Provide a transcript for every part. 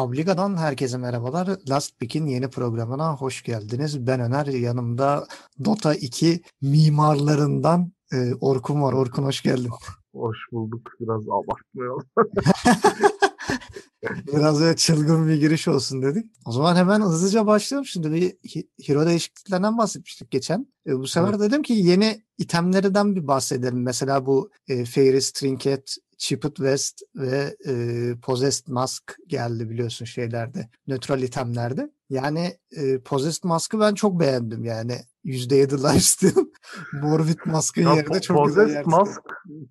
Publica'dan herkese merhabalar. Last Pick'in yeni programına hoş geldiniz. Ben Öner, yanımda Dota 2 mimarlarından e, Orkun var. Orkun hoş geldin. Hoş bulduk. Biraz abartmayalım. Biraz böyle çılgın bir giriş olsun dedik. O zaman hemen hızlıca başlayalım. Şimdi bir hero değişikliklerinden bahsetmiştik geçen. E, bu sefer evet. dedim ki yeni itemlerden bir bahsedelim. Mesela bu e, Fairies Trinket, Chipped West ve e, Possessed Mask geldi biliyorsun şeylerde. Nötral itemlerde. Yani e, Possessed Mask'ı ben çok beğendim yani. %7 lifesteal. Morbid Mask'ın yerine çok güzel Possessed Mask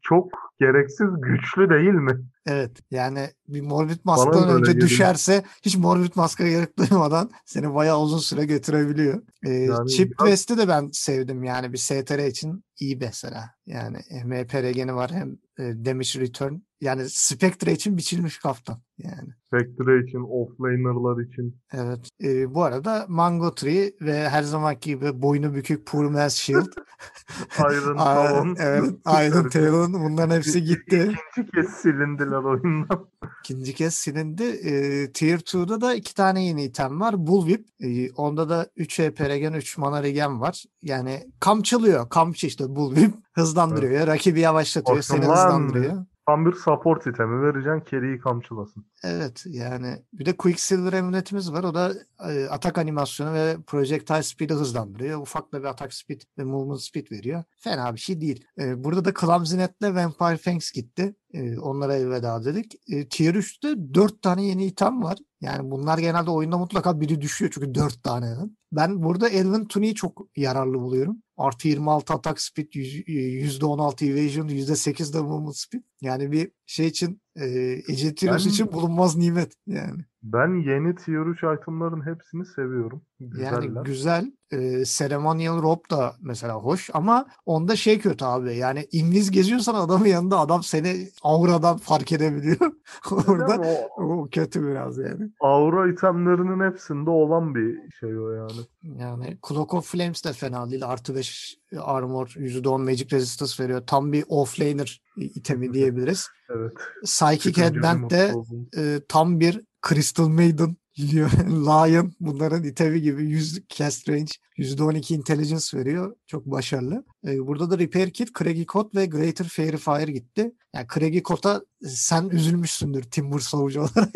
çok gereksiz güçlü değil mi? Evet yani bir Morbid Mask'tan önce geliyor. düşerse hiç Morbid Mask'a gerek duymadan seni bayağı uzun süre götürebiliyor. Ee, yani Chip biraz... West'i de ben sevdim yani bir STR için iyi mesela. Yani hem EPRG'ni var hem e, damage return. Yani Spectre için biçilmiş kaftan yani. Spectre için, offlaner'lar için. Evet. E, bu arada Mango Tree ve her zamanki gibi boynu bükük Poor Man's Shield. Iron Talon. evet. Iron Talon. Bunların hepsi gitti. İkinci kez silindiler oyundan. İkinci kez silindi. E, Tier 2'da da iki tane yeni item var. Bullwhip. E, onda da 3 EP regen, 3 mana regen var. Yani kamçılıyor. Kamçı işte Bullwhip. Hızlandırıyor. Evet. Rakibi yavaşlatıyor. Seni hızlandırıyor. Tam bir support itemi vereceksin Carry'i kamçılasın. Evet yani bir de Quicksilver emunetimiz var. O da e, atak animasyonu ve projectile speed'i hızlandırıyor. Ufak da bir atak speed ve movement speed veriyor. Fena bir şey değil. E, burada da Clumsy Net'le Vampire Fangs gitti. E, onlara elveda dedik. E, tier 3'te 4 tane yeni item var. Yani bunlar genelde oyunda mutlaka biri düşüyor çünkü 4 tane. Ben burada Elven Tuni'yi çok yararlı buluyorum. Artı 26 atak speed, %16 evasion, %8 de movement speed. Yani bir şey için e, Ejetiros ben, için bulunmaz nimet yani. Ben yeni 3 itemların hepsini seviyorum. Güzeller. Yani güzel. E, ceremonial robe da mesela hoş ama onda şey kötü abi. Yani inviz geziyorsan adamın yanında adam seni auradan fark edebiliyor. Orada o, o kötü biraz yani. Aura itemlerinin hepsinde olan bir şey o yani. Yani Cloak of Flames de fena değil. Artı 5 armor, %10 magic resistance veriyor. Tam bir offlaner itemi diyebiliriz. evet. Psychic Headband de e, tam bir Crystal Maiden Lion bunların itemi gibi 100 cast range, %12 intelligence veriyor. Çok başarılı. Ee, burada da Repair Kit, Craggy Coat ve Greater Fairy Fire gitti. Yani Craggy Coat'a sen üzülmüşsündür Timber Savucu olarak.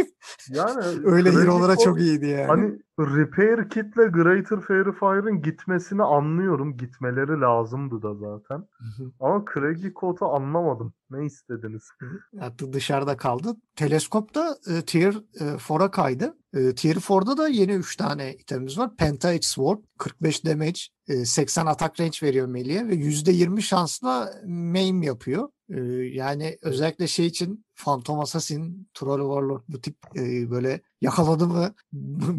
Yani öyle hero'lara çok iyiydi yani. Hani Repair Kit'le Greater Fairy Fire'ın gitmesini anlıyorum. Gitmeleri lazımdı da zaten. Ama Craggy Coat'u anlamadım. Ne istediniz? Hatta dışarıda kaldı. Teleskop da e, Tier e, 4'a kaydı. E, tier 4'da da yeni 3 tane itemimiz var. Penta Sword 45 damage, 80 atak range veriyor Melih'e ve %20 şansla maim yapıyor. Yani özellikle şey için Phantom Assassin, Troll Warlord bu tip böyle yakaladı mı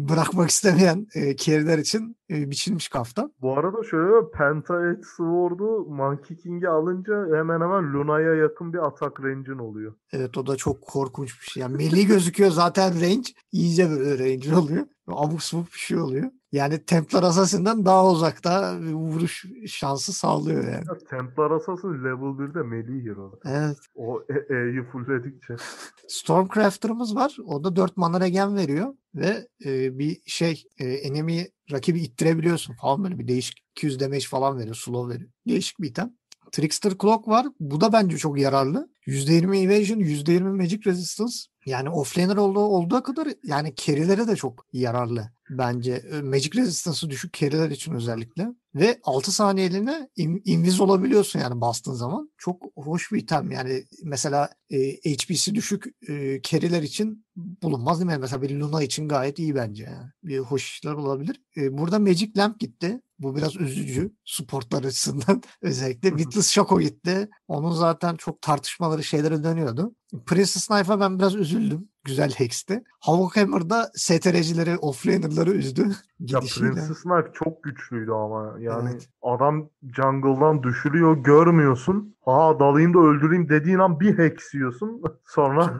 bırakmak istemeyen carry'ler için biçilmiş kaftan. Bu arada şöyle Penta Sword'u Monkey King'e alınca hemen hemen Luna'ya yakın bir atak range'in oluyor. Evet o da çok korkunç bir şey. Yani Melih gözüküyor zaten range. iyice böyle range oluyor. Abuk subuk bir şey oluyor. Yani Templar Assassin'den daha uzakta vuruş şansı sağlıyor yani. Ya, Templar Assassin level 1'de melee hero. Evet. O E'yi e, fullledikçe. Stormcrafter'ımız var. O da 4 mana regen veriyor ve e, bir şey e, enemy rakibi ittirebiliyorsun falan böyle bir değişik 200 damage falan veriyor, slow veriyor. Değişik bir item. Trickster Clock var. Bu da bence çok yararlı. %20 evasion, %20 magic resistance. Yani offlaner olduğu, olduğu kadar yani carry'lere de çok yararlı bence. Magic resistance'ı düşük carry'ler için özellikle. Ve 6 saniyeliğine invis olabiliyorsun yani bastığın zaman. Çok hoş bir item yani mesela e, HP'si düşük e, carry'ler için bulunmaz değil mi? Mesela bir Luna için gayet iyi bence yani. Bir hoş işler olabilir. E, burada Magic Lamp gitti. Bu biraz üzücü sportlar açısından özellikle. Witless Shaco gitti. Onun zaten çok tartışmaları şeylere dönüyordu. Princess Knife'a ben biraz üzüldüm. Güzel hex'ti. Hammer'da STR'cileri, offlaner'ları üzdü. Ya Princess Knife çok güçlüydü ama. Yani evet. adam jungle'dan düşürüyor görmüyorsun. Ha dalayım da öldüreyim dediğin an bir hex yiyorsun. Sonra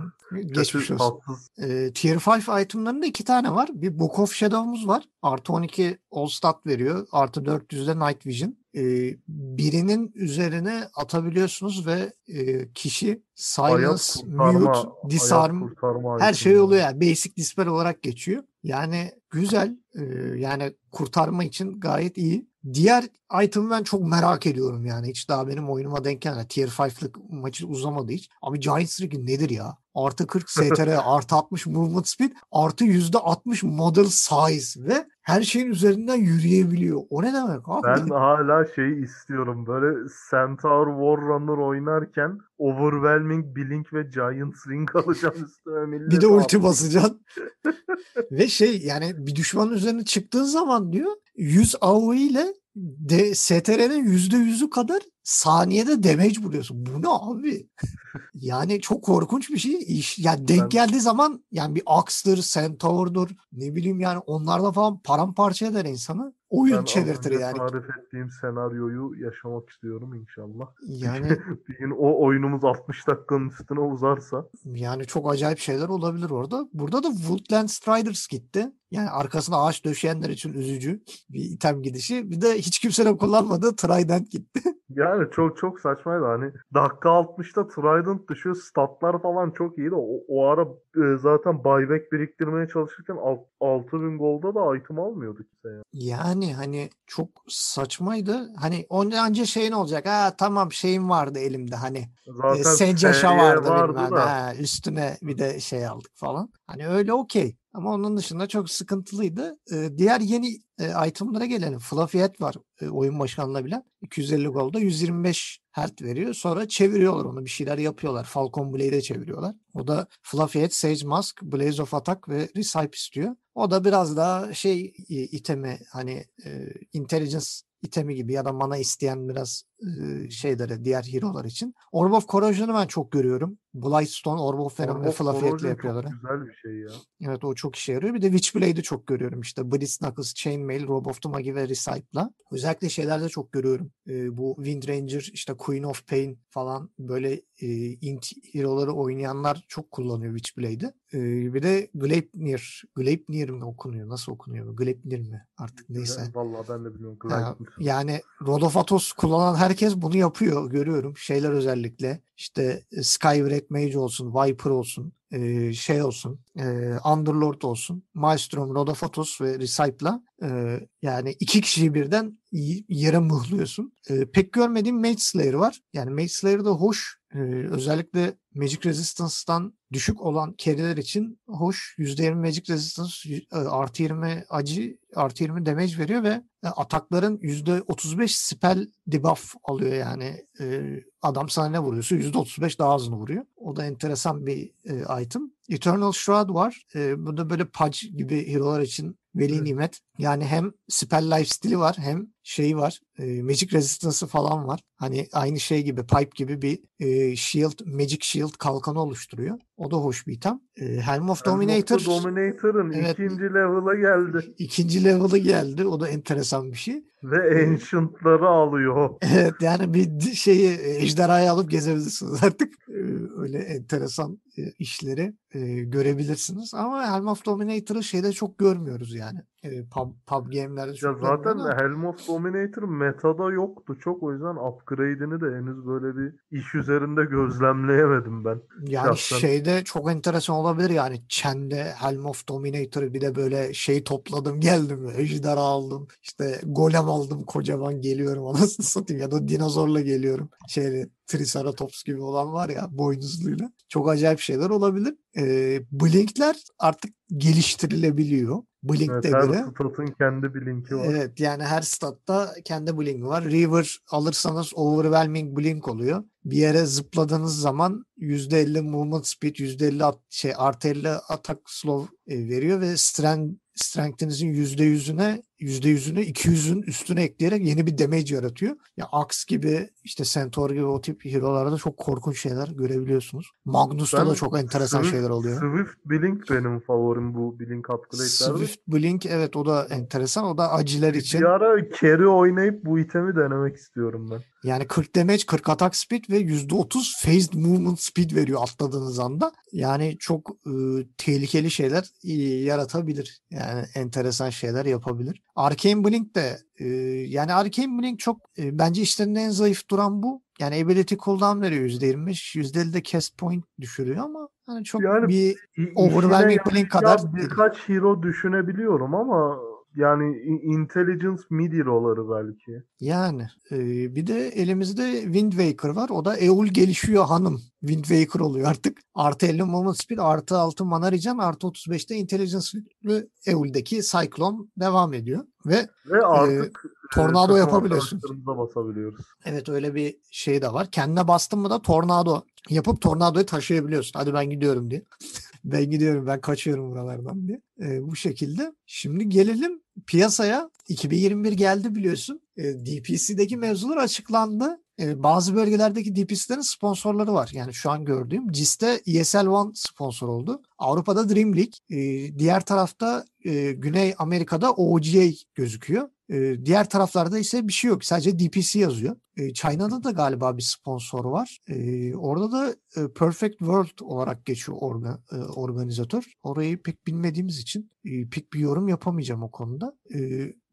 geçmiş olsun. E, tier 5 itemlarında iki tane var. Bir Book of Shadow'umuz var. Artı 12 All Stat veriyor. Artı 400'de Night Vision. E, birinin üzerine atabiliyorsunuz ve e, kişi silence, kurtarma- mute, disarm her şey oluyor yani. Basic dispel olarak geçiyor. Yani güzel. e, yani kurtarma için gayet iyi. Diğer item'ı ben çok merak ediyorum yani. Hiç daha benim oyunuma denk gelmedi. Tier 5'lık maçı uzamadı hiç. Abi Giant Strike nedir ya? Artı 40 STR, artı 60 movement speed, artı %60 model size ve her şeyin üzerinden yürüyebiliyor. O ne demek abi? Ben hala şeyi istiyorum. Böyle Centaur War Runner oynarken Overwhelming Blink ve Giant Ring alacağım üstüne. Bir de ulti basacaksın. Ve şey yani bir düşmanın üzerine çıktığın zaman diyor 100 AoE ile de STR'nin %100'ü kadar saniyede damage vuruyorsun. Bu ne abi? yani çok korkunç bir şey. İş, yani denk Ben- geldiği zaman yani bir Axe'dır, Centaur'dur ne bileyim yani onlarla falan paramparça eder insanı. Oyun Ben çevirtir yani. tarif ettiğim senaryoyu yaşamak istiyorum inşallah. Yani Bir gün o oyunumuz 60 dakikanın üstüne uzarsa. Yani çok acayip şeyler olabilir orada. Burada da Woodland Striders gitti. Yani arkasına ağaç döşeyenler için üzücü bir item gidişi. Bir de hiç kimsenin kullanmadığı Trident gitti. Yani çok çok saçmaydı hani dakika 60'ta Trident düşüyor statlar falan çok iyiydi. O, o ara e, zaten buyback biriktirmeye çalışırken alt- 6000 golda da item almıyordu kimse ya. Yani hani çok saçmaydı. Hani onca şey ne olacak? Ha tamam şeyim vardı elimde hani. E, Zaten Senceşa seviye vardı, vardı da. Ha, üstüne bir de şey aldık falan. Hani öyle okey. Ama onun dışında çok sıkıntılıydı. Ee, diğer yeni e, itemlara gelelim. Fluffy Head var e, oyun başı alınabilen. 250 golda 125 health veriyor. Sonra çeviriyorlar onu bir şeyler yapıyorlar. Falcon Blade'e çeviriyorlar. O da Fluffy Head, Sage Mask, Blaze of Attack ve Recipe istiyor. O da biraz daha şey e, itemi hani e, intelligence itemi gibi ya da mana isteyen biraz e, şeyleri diğer hero'lar için. Orb of Corrosion'u ben çok görüyorum. Blightstone, Orb of Venom ve Orb of Fluffy Head'le Corrosion yapıyorlar. Çok güzel bir şey ya. Evet o çok işe yarıyor. Bir de Witchblade'i çok görüyorum işte. Blitz Knuckles, Chainmail, Rob of the Magi ve Recite'la. Özellikle şeylerde çok görüyorum. Ee, bu Wind Ranger, işte Queen of Pain falan böyle e, int hero'ları oynayanlar çok kullanıyor Witchblade'i. Bir de Gleipnir. Gleipnir mi okunuyor? Nasıl okunuyor? Gleipnir mi? Artık neyse. Vallahi ben de bilmiyorum. Ha, yani Rodofatos kullanan herkes bunu yapıyor görüyorum. Şeyler özellikle işte e, Skywrath Mage olsun, Viper olsun, e, şey olsun, e, Underlord olsun, Maelstrom, Rodofatos ve Recipla e, yani iki kişiyi birden yere mıhlıyorsun. E, pek görmediğim Mage Slayer var. Yani Mage Slayer da hoş. E, özellikle Magic Resistance'dan düşük olan carry'ler için hoş. %20 Magic Resistance, e, artı 20 acı, artı 20 damage veriyor ve atakların %35 spell debuff alıyor yani. E, adam sana ne vuruyorsa %35 daha hızlı vuruyor. O da enteresan bir e, item. Eternal Shroud var. E, bu da böyle Pudge gibi hero'lar için veli nimet. Yani hem spell life stili var hem şeyi var. E, magic resistance'ı falan var. Hani aynı şey gibi pipe gibi bir e, shield, magic shield kalkanı oluşturuyor. O da hoş bir item. E, Helm of Helm of Dominator Dominator'ın Evet. ikinci level'a geldi. ikinci level'ı geldi. O da enteresan bir şey. Ve Ancient'ları alıyor. Evet yani bir şeyi e, ejderhayı alıp gezebilirsiniz artık. Ee, Öyle enteresan e, işleri e, görebilirsiniz. Ama Helm of Dominator'ı şeyde çok görmüyoruz yani. E, Pub, pub game'lerde Ya zaten ama- Helm of Dominator metada yoktu çok o yüzden upgrade'ini de henüz böyle bir iş üzerinde gözlemleyemedim ben. Yani Şahsen. şeyde çok enteresan olabilir yani Chen'de Helm of Dominator'ı bir de böyle şey topladım geldim ejderha aldım işte golem aldım kocaman geliyorum anasını satayım ya da dinozorla geliyorum şeyle Triceratops gibi olan var ya boynuzluyla çok acayip şeyler olabilir. Ee, Blink'ler artık geliştirilebiliyor. Blink'te Evet, her göre. statın kendi bir linki var. Evet yani her statta kendi blink var. River alırsanız overwhelming blink oluyor. Bir yere zıpladığınız zaman %50 movement speed, %50 at, şey artı 50 atak slow e, veriyor ve strength strength'inizin %100'üne %100'ünü 200'ün üstüne ekleyerek yeni bir damage yaratıyor. Ya Axe gibi işte Centaur gibi o tip hero'larda çok korkunç şeyler görebiliyorsunuz. Magnus'ta Ben da çok enteresan Swift- şeyler oluyor. Swift Blink benim favorim bu Blink upgrade'lerde. Swift Blink evet o da enteresan. O da aciler için. Bir ara carry oynayıp bu itemi denemek istiyorum ben. Yani 40 damage, 40 atak speed ve %30 phased movement speed veriyor atladığınız anda. Yani çok e, tehlikeli şeyler e, yaratabilir. Yani enteresan şeyler yapabilir. Arcane Blink de e, yani Arcane Blink çok e, bence işlerinde en zayıf duran bu. Yani ability cooldown veriyor %25. %50 de cast point düşürüyor ama hani çok Yani bir overwhelming blink kadar değil. birkaç hero düşünebiliyorum ama yani intelligence mid hero'ları belki. Yani e, bir de elimizde Wind Waker var. O da Eul gelişiyor hanım. Wind Waker oluyor artık. Artı 50 movement speed, artı 6 mana regen, artı 35'te intelligence ve Eul'deki Cyclone devam ediyor. Ve Ve artık e, tornado takım yapabiliyorsun. basabiliyoruz. evet öyle bir şey de var. Kendine bastın mı da tornado yapıp tornadoyu taşıyabiliyorsun. Hadi ben gidiyorum diye. Ben gidiyorum ben kaçıyorum buralardan diye. E, bu şekilde. Şimdi gelelim piyasaya. 2021 geldi biliyorsun. E, DPC'deki mevzular açıklandı. E, bazı bölgelerdeki DPC'lerin sponsorları var. Yani şu an gördüğüm CIS'te ESL One sponsor oldu. Avrupa'da Dream League. E, diğer tarafta e, Güney Amerika'da OGA gözüküyor. E, diğer taraflarda ise bir şey yok. Sadece DPC yazıyor. E, China'da da galiba bir sponsor var. E, orada da e, Perfect World olarak geçiyor orga, e, organizatör. Orayı pek bilmediğimiz için e, pek bir yorum yapamayacağım o konuda. E,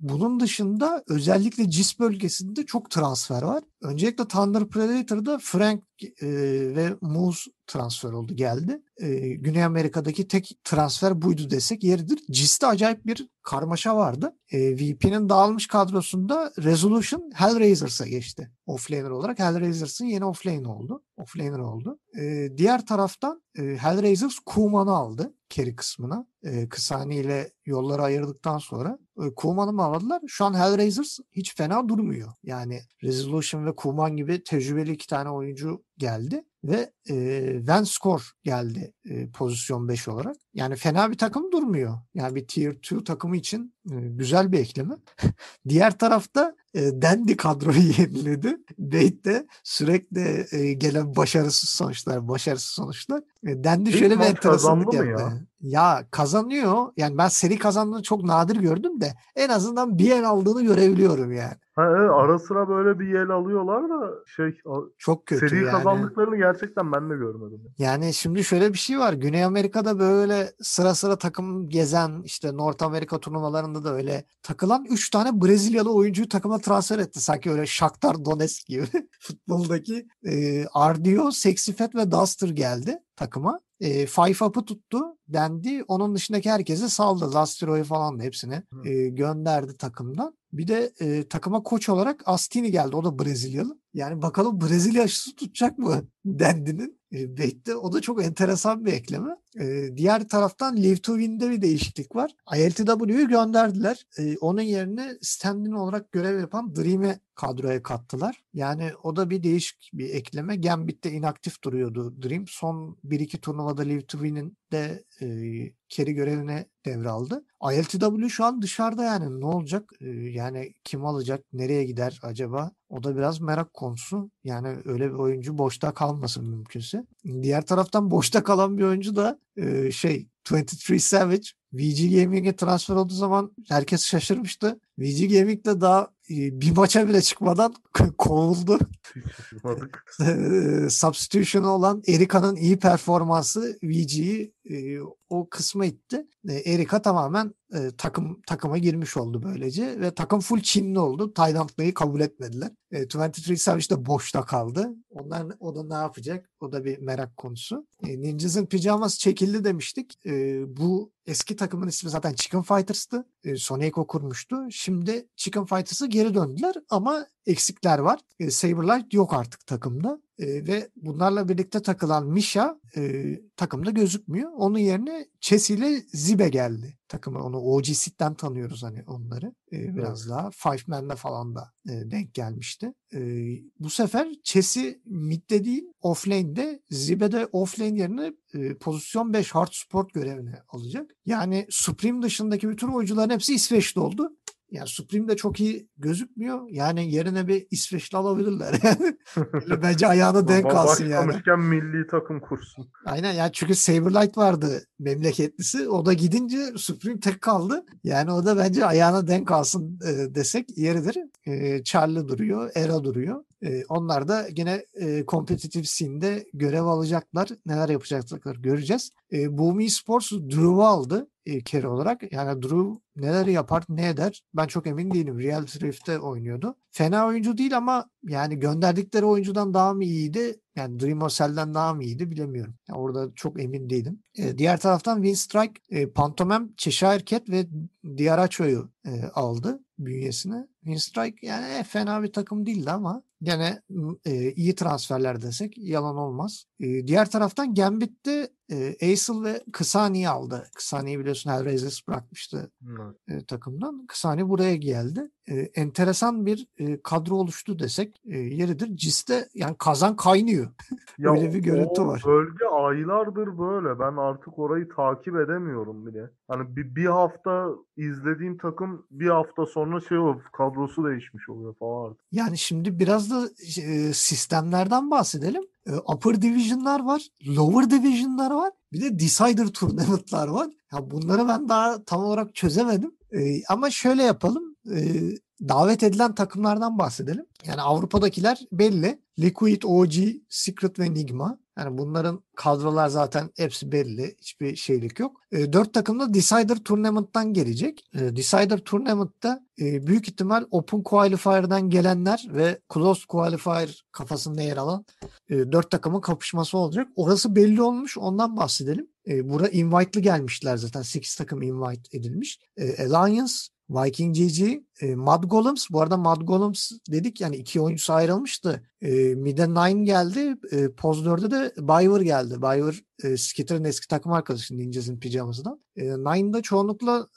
bunun dışında özellikle CIS bölgesinde çok transfer var. Öncelikle Thunder Predator'da Frank e, ve Moose transfer oldu geldi. E, Güney Amerika'daki tek transfer buydu desek yeridir. CIS'te acayip bir karmaşa vardı. E, VP'nin dağılmış kadrosunda Resolution Hellraisers'a geçti. Offlaner olarak Hellraisers'ın yeni offlaner oldu. Offlaner oldu. Diğer taraftan e, Hellraisers Kuman'ı aldı carry kısmına. E, Kısani ile yolları ayırdıktan sonra e, Kuman'ı mı aldılar? Şu an Hellraisers hiç fena durmuyor. Yani Resolution ve Kuman gibi tecrübeli iki tane oyuncu geldi ve e, Venscore geldi e, pozisyon 5 olarak. Yani fena bir takım durmuyor. Yani bir tier 2 takımı için güzel bir ekleme. Diğer tarafta e, Dandy kadroyu yeniledi. Bate de sürekli e, gelen başarısız sonuçlar, başarısız sonuçlar. E, Dandy İlk şöyle bir enteresanlık yaptı. Ya? kazanıyor. Yani ben seri kazandığını çok nadir gördüm de en azından bir el aldığını görebiliyorum yani. Ha, evet, ara sıra böyle bir yel alıyorlar da şey Çok kötü seri yani. kazandıklarını gerçekten ben de görmedim. Yani şimdi şöyle bir şey var. Güney Amerika'da böyle sıra sıra takım gezen işte North Amerika turnuvalarında da öyle takılan 3 tane Brezilyalı oyuncuyu takıma transfer etti. Sanki öyle Shakhtar Donetsk gibi futboldaki e, Ardio, Sexifet ve Duster geldi takıma. E, Five Up'ı tuttu dendi. Onun dışındaki herkese saldı. Lastro'yu falan da hepsini Hı. e, gönderdi takımdan. Bir de e, takıma koç olarak Astini geldi. O da Brezilyalı. Yani bakalım Brezilya aşısı tutacak mı Dendi'nin? E, Bate'de o da çok enteresan bir ekleme. E, diğer taraftan Live to Win'de bir değişiklik var. ILTW'yu gönderdiler. E, onun yerine stand-in olarak görev yapan Dream'i kadroya kattılar. Yani o da bir değişik bir ekleme. Gambit'te inaktif duruyordu Dream. Son 1-2 turnuvada Live to Win'in de e, carry görevine devraldı. ILTW şu an dışarıda yani ne olacak? E, yani kim alacak? Nereye gider acaba? O da biraz merak konusu. Yani öyle bir oyuncu boşta kalmasın mümkünse. Diğer taraftan boşta kalan bir oyuncu da e, şey 23 Savage VG Gaming'e transfer olduğu zaman herkes şaşırmıştı. VG Gaming de daha bir maça bile çıkmadan kovuldu. Eee, substitution olan Erika'nın iyi performansı VG'yi e, o kısma itti. E, Erika tamamen e, takım takıma girmiş oldu böylece ve takım full Çinli oldu. Taylandlıyı kabul etmediler. E, 23 Savage de boşta kaldı. Onlar o da ne yapacak? O da bir merak konusu. E, Ninjas'ın pijaması çekildi demiştik. E, bu eski takımın ismi zaten Chicken Fighters'tı. E, Sonico kurmuştu. Şimdi Chicken Fighters'a geri döndüler ama eksikler var. E, Saberlight yok artık takımda. E, ve bunlarla birlikte takılan Misha e, takımda gözükmüyor. Onun yerine Chess ile Zibe geldi takıma. Onu OG Seed'den tanıyoruz hani onları. E, biraz daha Five Man'de falan da e, denk gelmişti. E, bu sefer Chess'i midde değil offlane'de Zibe de offlane yerine e, pozisyon 5 hard support görevini alacak. Yani Supreme dışındaki bütün oyuncuların hepsi İsveçli oldu. Yani Supreme de çok iyi gözükmüyor. Yani yerine bir İsveçli alabilirler. Böyle Bence ayağına denk kalsın yani. Başlamışken milli takım kursun. Aynen yani çünkü Saberlight vardı memleketlisi. O da gidince Supreme tek kaldı. Yani o da bence ayağına denk alsın e, desek yeridir. E, Charlie duruyor, Era duruyor. E, onlar da yine e, competitive scene'de görev alacaklar. Neler yapacaklar göreceğiz. E, Boom Esports Drew'u aldı kere olarak. Yani Drew neler yapar ne eder ben çok emin değilim. Real Rift'te oynuyordu. Fena oyuncu değil ama yani gönderdikleri oyuncudan daha mı iyiydi? Yani Dreamosel'den daha mı iyiydi bilemiyorum. Yani orada çok emin değilim. E, diğer taraftan Winstrike, e, Pantomem, Cheshire Cat ve Diaracho'yu e, aldı bünyesine. Winstrike yani e, fena bir takım değildi ama gene e, iyi transferler desek yalan olmaz. E, diğer taraftan Gambit'te e, Aesel ve Kısani'yi aldı. Kısani'yi biliyorsun Hellraisers bırakmıştı e, takımdan. Kısani buraya geldi. E, enteresan bir e, kadro oluştu desek e, yeridir. Cis'te yani kazan kaynıyor. Ya Öyle bir görüntü var. Bölge aylardır böyle. Ben artık orayı takip edemiyorum bile. Hani bir, bir hafta izlediğim takım bir hafta sonra şey oluyor, kadrosu değişmiş oluyor falan artık. Yani şimdi biraz da e, sistemlerden bahsedelim. E, upper division'lar var, lower division'lar var. Bir de decider tournament'lar var. Ya bunları ben daha tam olarak çözemedim. E, ama şöyle yapalım. E, davet edilen takımlardan bahsedelim. Yani Avrupa'dakiler belli. Liquid, OG, Secret ve Nigma. Yani bunların kadrolar zaten hepsi belli. Hiçbir şeylik yok. E, dört takım da Decider Tournament'tan gelecek. E, Decider Tournament'ta e, büyük ihtimal Open Qualifier'dan gelenler ve Closed Qualifier kafasında yer alan e, dört takımın kapışması olacak. Orası belli olmuş. Ondan bahsedelim. E, bura invite'lı gelmişler zaten. 8 takım invite edilmiş. E, Alliance, Viking GG, e, Mad Golems. Bu arada Mad Golems dedik yani iki oyuncusu ayrılmıştı. E, Mid'e Nine geldi. E, Poz 4'de de Biver geldi. Biver e, Skitter'ın eski takım arkadaşı Ninja'sın pijamasından. E, Nine'da çoğunlukla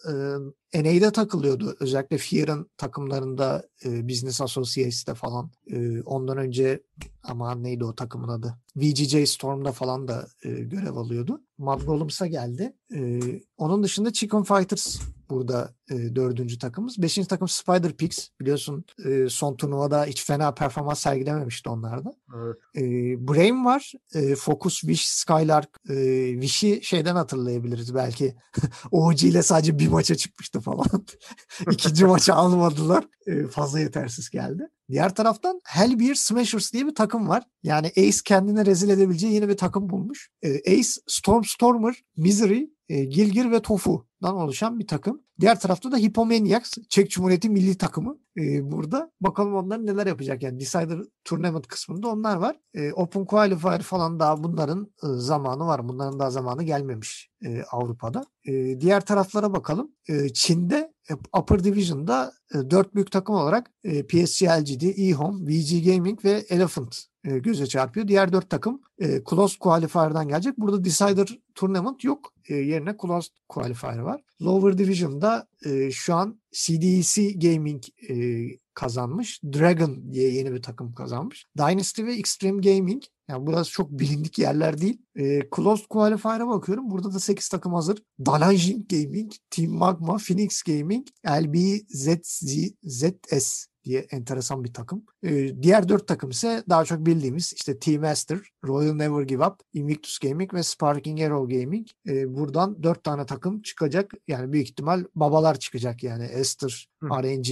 e, NA'de takılıyordu. Özellikle Fear'ın takımlarında e, Business Associates'te falan. E, ondan önce ama neydi o takımın adı? VGJ Storm'da falan da e, görev alıyordu. Mad Golems'a geldi. E, onun dışında Chicken Fighters burada e, dördüncü takımımız. Beşinci takım Spider Pigs. Biliyorsun e, son turnuvada hiç fena performans sergilememişti onlar da. Evet. E, Brain var. E, Focus, Wish, Skylark. E, Wish'i şeyden hatırlayabiliriz belki. OG ile sadece bir maça çıkmıştı falan. İkinci maçı almadılar. E, fazla yetersiz geldi. Diğer taraftan Hellbeer Smashers diye bir takım var. Yani Ace kendine rezil edebileceği yeni bir takım bulmuş. E, Ace, Stormstormer, Misery, e, Gilgir ve Tofu'dan oluşan bir takım. Diğer tarafta da Hippomaniacs, Çek Cumhuriyeti milli takımı e, burada. Bakalım onlar neler yapacak yani Decider Tournament kısmında onlar var. E, Open Qualifier falan daha bunların e, zamanı var. Bunların daha zamanı gelmemiş e, Avrupa'da. E, diğer taraflara bakalım. E, Çin'de e, Upper Division'da e, dört büyük takım olarak e, PSG LGD, eHome, VG Gaming ve Elephant e, göze çarpıyor. Diğer dört takım e, Closed Qualifier'dan gelecek. Burada Decider Tournament yok. E, yerine Closed Qualifier var. Lower Division'da e, şu an CDEC Gaming e, kazanmış. Dragon diye yeni bir takım kazanmış. Dynasty ve Extreme Gaming. Yani burası çok bilindik yerler değil. E, Closed Qualifier'a bakıyorum. Burada da 8 takım hazır. Dalajin Gaming, Team Magma, Phoenix Gaming, LB ZZ, ZS diye enteresan bir takım. Ee, diğer dört takım ise daha çok bildiğimiz işte Team Master, Royal Never Give Up, Invictus Gaming ve Sparking Arrow Gaming. Ee, buradan dört tane takım çıkacak. Yani büyük ihtimal babalar çıkacak yani Esther, Hı. RNG,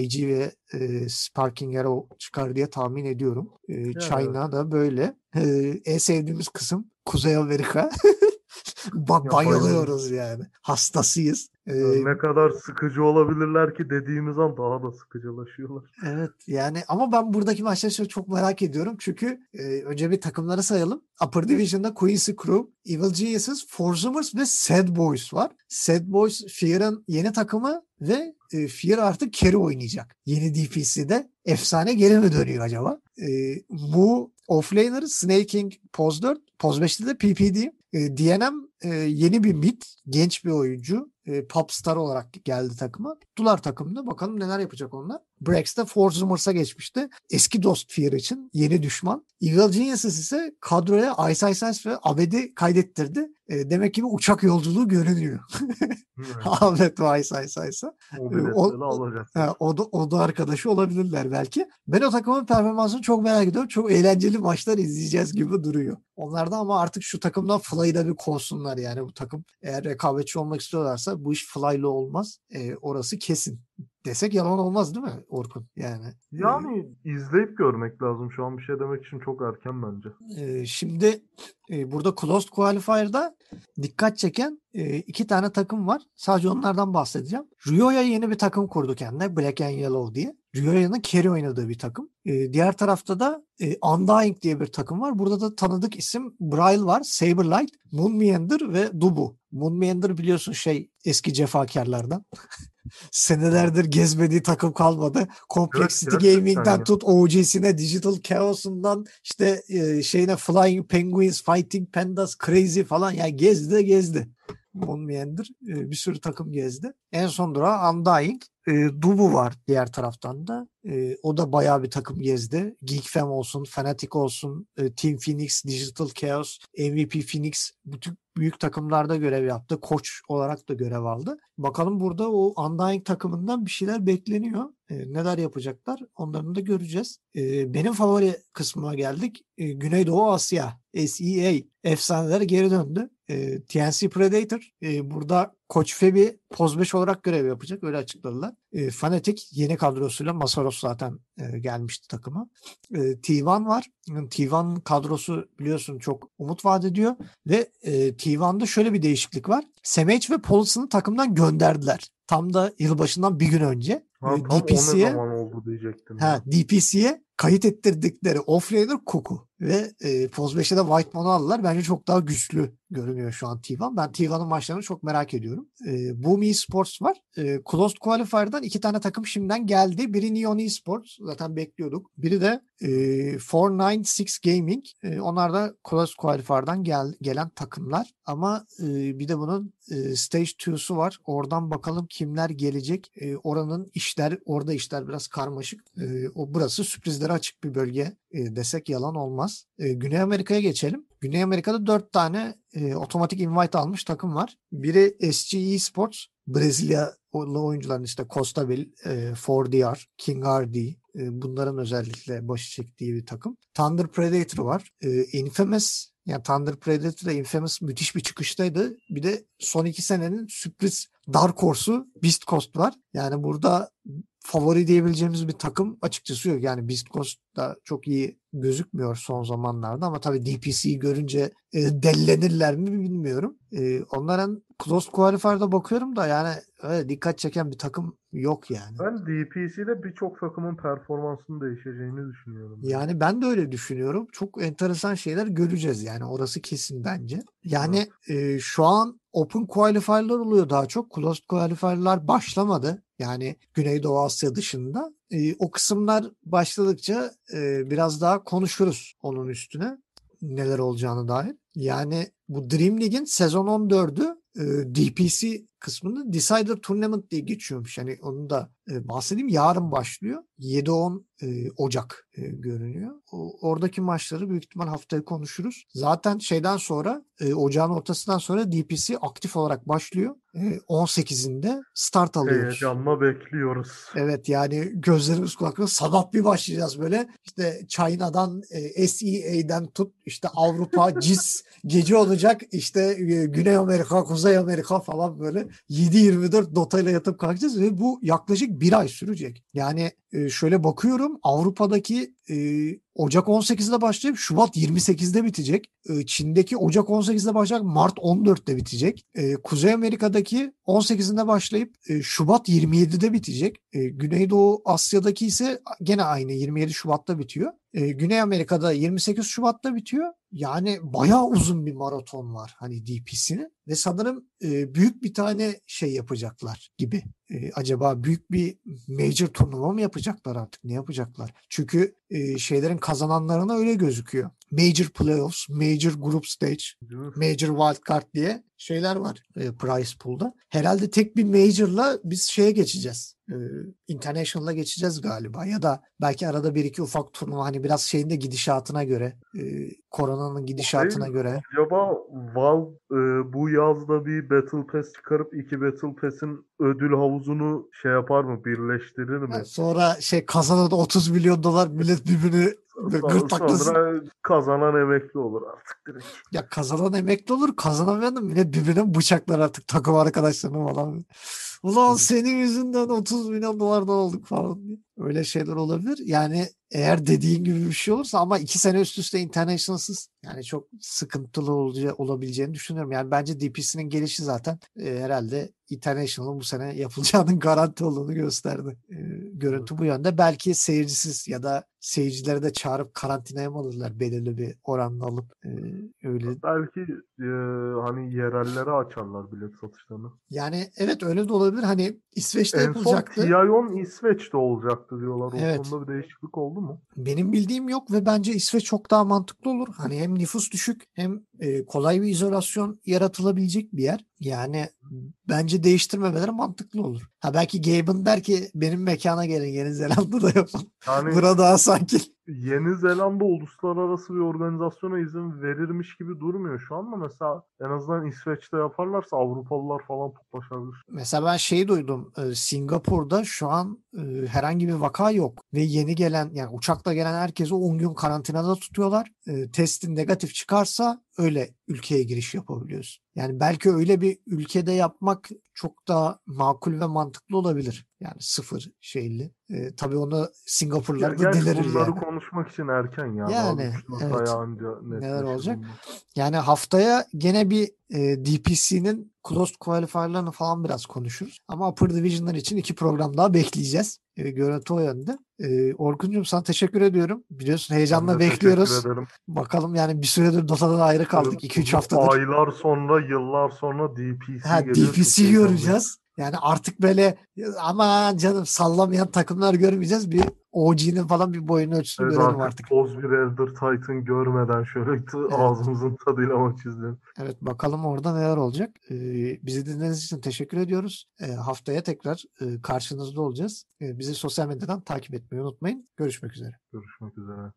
IG ve e, Sparking Arrow çıkar diye tahmin ediyorum. Ee, China da böyle. Ee, en sevdiğimiz kısım Kuzey Amerika. Ba- bayılıyoruz yani. Hastasıyız. Ee, ne kadar sıkıcı olabilirler ki dediğimiz an daha da sıkıcılaşıyorlar. Evet yani ama ben buradaki maçları çok- merak ediyorum. Çünkü e, önce bir takımları sayalım. Upper Division'da Quincy Crew, Evil Geniuses, Forzumers ve Sad Boys var. Sad Boys Fear'ın yeni takımı ve e, Fear artık carry oynayacak. Yeni DPC'de efsane geri mi dönüyor acaba? E, bu offlaner Snaking Poz 4, Poz 5'te de PPD. E, DNM e, yeni bir mid, genç bir oyuncu. E, Popstar olarak geldi takıma. Tuttular takımda. Bakalım neler yapacak onlar. Brax'te Forzumers'a geçmişti. Eski dost Fear için yeni düşman. Evil Geniuses ise kadroya Ice Ice Ice ve Abed'i kaydettirdi. E, demek ki bir uçak yolculuğu görünüyor. Ahmet ve Ice Ice Ice'a. o o- alacağız. Ha, o da, o da arkadaşı olabilirler belki. Ben o takımın performansını çok merak ediyorum. Çok eğlenceli maçlar izleyeceğiz gibi duruyor. Onlarda ama artık şu takımdan Fly'da bir kovsunlar yani bu takım eğer rekabetçi olmak istiyorlarsa bu iş Fly'lı olmaz. E, orası kesin desek yalan olmaz değil mi Orkun? Yani. Yani izleyip görmek lazım. Şu an bir şey demek için çok erken bence. E, şimdi e, burada Closed Qualifier'da dikkat çeken e, iki tane takım var. Sadece onlardan bahsedeceğim. Rio'ya yeni bir takım kurdu kendine. Black and Yellow diye. Rio'nun carry oynadığı bir takım. E, diğer tarafta da e, Undying diye bir takım var. Burada da tanıdık isim Braille var. Saberlight, Moon Meander ve Dubu. Moon Meander biliyorsun şey eski cefakarlardan. Senelerdir gezmediği takım kalmadı. Complexity Evet, Gaming'den tut OG'sine, Digital Chaos'undan işte e, şeyine Flying Penguins, Fighting Pandas, Crazy falan yani gezdi gezdi. Moon Meander e, bir sürü takım gezdi. En son durağı Undying. E, Dubu var diğer taraftan da. E, o da bayağı bir takım gezdi. Geek Fam olsun, Fnatic olsun, e, Team Phoenix, Digital Chaos, MVP Phoenix bütün büyük takımlarda görev yaptı. Koç olarak da görev aldı. Bakalım burada o Undying takımından bir şeyler bekleniyor. E, neler yapacaklar onların da göreceğiz. E, benim favori kısmıma geldik. E, Güneydoğu Asya, SEA efsaneler geri döndü. E, TNC Predator e, burada Koç Febi Poz 5 olarak görev yapacak. Öyle açıkladılar. E, Fnatic yeni kadrosuyla Masaros zaten e, gelmişti takıma. E, T1 var. T1 kadrosu biliyorsun çok umut vaat ediyor. Ve e, T1'da şöyle bir değişiklik var. Semage ve Polus'unu takımdan gönderdiler. Tam da yılbaşından bir gün önce. Ha, DPC'ye oldu diyecektim. Ha, DPC'ye kayıt ettirdikleri offlaner Kuku ve e, Poz 5'te de White Moon'u aldılar. Bence çok daha güçlü görünüyor şu an T1. Ben T1'ın maçlarını çok merak ediyorum. E, Boom Esports var. E, Closed Qualifier'dan iki tane takım şimdiden geldi. Biri Neon Esports. Zaten bekliyorduk. Biri de e, 496 Gaming. E, onlar da Closed Qualifier'dan gel, gelen takımlar. Ama e, bir de bunun e, Stage 2'su var. Oradan bakalım kimler gelecek. E, oranın işler, orada işler biraz karmaşık. E, o burası sürprizlere açık bir bölge e, desek yalan olmaz. E, Güney Amerika'ya geçelim. Güney Amerika'da dört tane e, otomatik invite almış takım var. Biri SGE Sports, Brezilyalı oyuncuların işte Costa Bill, e, 4DR, King RD, e, bunların özellikle başı çektiği bir takım. Thunder Predator var. E, Infamous yani Thunder Predator ile Infamous müthiş bir çıkıştaydı. Bir de son iki senenin sürpriz Dark Horse'u Beast Coast var. Yani burada favori diyebileceğimiz bir takım açıkçası yok. Yani Beast da çok iyi gözükmüyor son zamanlarda ama tabii DPC'yi görünce e, dellenirler mi bilmiyorum. E, onların Close Qualifier'da bakıyorum da yani öyle dikkat çeken bir takım yok yani. Ben DPC'de birçok takımın performansının değişeceğini düşünüyorum. Yani ben de öyle düşünüyorum. Çok enteresan şeyler göreceğiz yani orası kesin bence. Yani e, şu an Open Qualifier'lar oluyor daha çok. Closed Qualifier'lar başlamadı. Yani Güneydoğu Asya dışında. E, o kısımlar başladıkça e, biraz daha konuşuruz onun üstüne neler olacağını dair. Yani bu Dream League'in sezon 14'ü e, DPC kısmında Decider Tournament diye geçiyormuş. Yani onu da e, bahsedeyim. Yarın başlıyor. 7-10 e, Ocak e, görünüyor. O, oradaki maçları büyük ihtimal haftaya konuşuruz. Zaten şeyden sonra e, ocağın ortasından sonra DPC aktif olarak başlıyor. E, 18'inde start alıyoruz. Heyecanla bekliyoruz. Evet yani gözlerimiz kulaklarımız sabah bir başlayacağız böyle işte China'dan e, SEA'den tut işte Avrupa CIS gece olacak işte e, Güney Amerika Kuzey Amerika falan böyle 7-24 Dota ile yatıp kalkacağız ve bu yaklaşık bir ay sürecek. Yani e, şöyle bakıyorum Avrupa'daki e, Ocak 18'de başlayıp Şubat 28'de bitecek. E, Çin'deki Ocak 18'de başlayıp Mart 14'te bitecek. E, Kuzey Amerika'daki 18'inde başlayıp e, Şubat 27'de bitecek. E, Güneydoğu Asya'daki ise gene aynı 27 Şubat'ta bitiyor. Güney Amerika'da 28 Şubat'ta bitiyor. Yani bayağı uzun bir maraton var hani DPC'nin ve sanırım e, büyük bir tane şey yapacaklar gibi. E, acaba büyük bir major turnuva mı yapacaklar artık? Ne yapacaklar? Çünkü e, şeylerin kazananlarına öyle gözüküyor. Major Playoffs, Major Group Stage? Major Wildcard diye şeyler var e, prize pool'da. Herhalde tek bir major'la biz şeye geçeceğiz. E, international'a geçeceğiz galiba ya da belki arada bir iki ufak turnuva hani biraz şeyin de gidişatına göre e, koronanın gidişatına Değil. göre Acaba Valve e, bu yazda bir Battle Pass çıkarıp iki Battle Pass'in ödül havuzunu şey yapar mı? Birleştirir mi? sonra şey kazanan 30 milyon dolar millet birbirini Gırtlaklasın. Sonra kazanan emekli olur artık direkt. Ya kazanan emekli olur, kazanamayan da millet birbirine bıçaklar artık takım arkadaşlarına falan. Ulan senin yüzünden 30 milyon dolardan olduk falan diye. Öyle şeyler olabilir. Yani eğer dediğin gibi bir şey olursa ama iki sene üst üste internationalsız yani çok sıkıntılı olacağı, olabileceğini düşünüyorum. Yani bence DPC'nin gelişi zaten e, herhalde international'ın bu sene yapılacağının garanti olduğunu gösterdi. E, görüntü bu yönde. Belki seyircisiz ya da seyircileri de çağırıp karantinaya mı alırlar belirli bir oranla alıp e, öyle. Belki e, hani yerellere açarlar bilet satışlarını. Yani evet öyle de olabilir. Hani İsveç'te En son yapılacaktı. TION İsveç'te olacaktı diyorlar. O Evet. konuda bir değişiklik oldu mu? Benim bildiğim yok ve bence İsveç çok daha mantıklı olur. Hani hem nüfus düşük hem e, kolay bir izolasyon yaratılabilecek bir yer. Yani bence değiştirmemeleri mantıklı olur. Ha belki Gaben der ki benim mekana gelin Yeni Zelanda'da yapın. Yani Bura daha sakin. Yeni Zelanda uluslararası bir organizasyona izin verirmiş gibi durmuyor şu anda. Mesela en azından İsveç'te yaparlarsa Avrupalılar falan toplaşabilir. Mesela ben şeyi duydum. e, Singapur'da şu an e, herhangi bir vaka yok. Ve yeni gelen yani uçakla gelen herkesi 10 gün karantinada tutuyorlar. E, testin negatif çıkarsa öyle ülkeye giriş yapabiliyorsun. Yani belki öyle bir ülkede yapmak çok daha makul ve mantıklı olabilir. Yani sıfır şeyli. E, tabii onu Ya, Singapurlular da delirir bunları yani. konuşmak için erken ya. Yani, dört evet. netleşir olacak? Yani haftaya gene bir e, DPC'nin closed qualifier'larını falan biraz konuşuruz. Ama Upper Division'lar için iki program daha bekleyeceğiz. E, görüntü o yönde. E, Orkun'cum sana teşekkür ediyorum. Biliyorsun heyecanla Ben bekliyoruz. Bakalım yani bir süredir Dota'dan ayrı kaldık. 2-3 haftadır. Aylar sonra, yıllar sonra DPC Ha, DPC göreceğiz. Yani artık böyle ama canım sallamayan takımlar görmeyeceğiz. Bir OG'nin falan bir boyunu ölçüsünü Evet, görelim artık, artık. Bir Elder Titan görmeden şöyle t- ağzımızın tadıyla maç izleyelim. Evet bakalım orada neler olacak. Ee, bizi dinlediğiniz için teşekkür ediyoruz. Ee, haftaya tekrar e, karşınızda olacağız. Ee, bizi sosyal medyadan takip etmeyi unutmayın. Görüşmek üzere. Görüşmek üzere.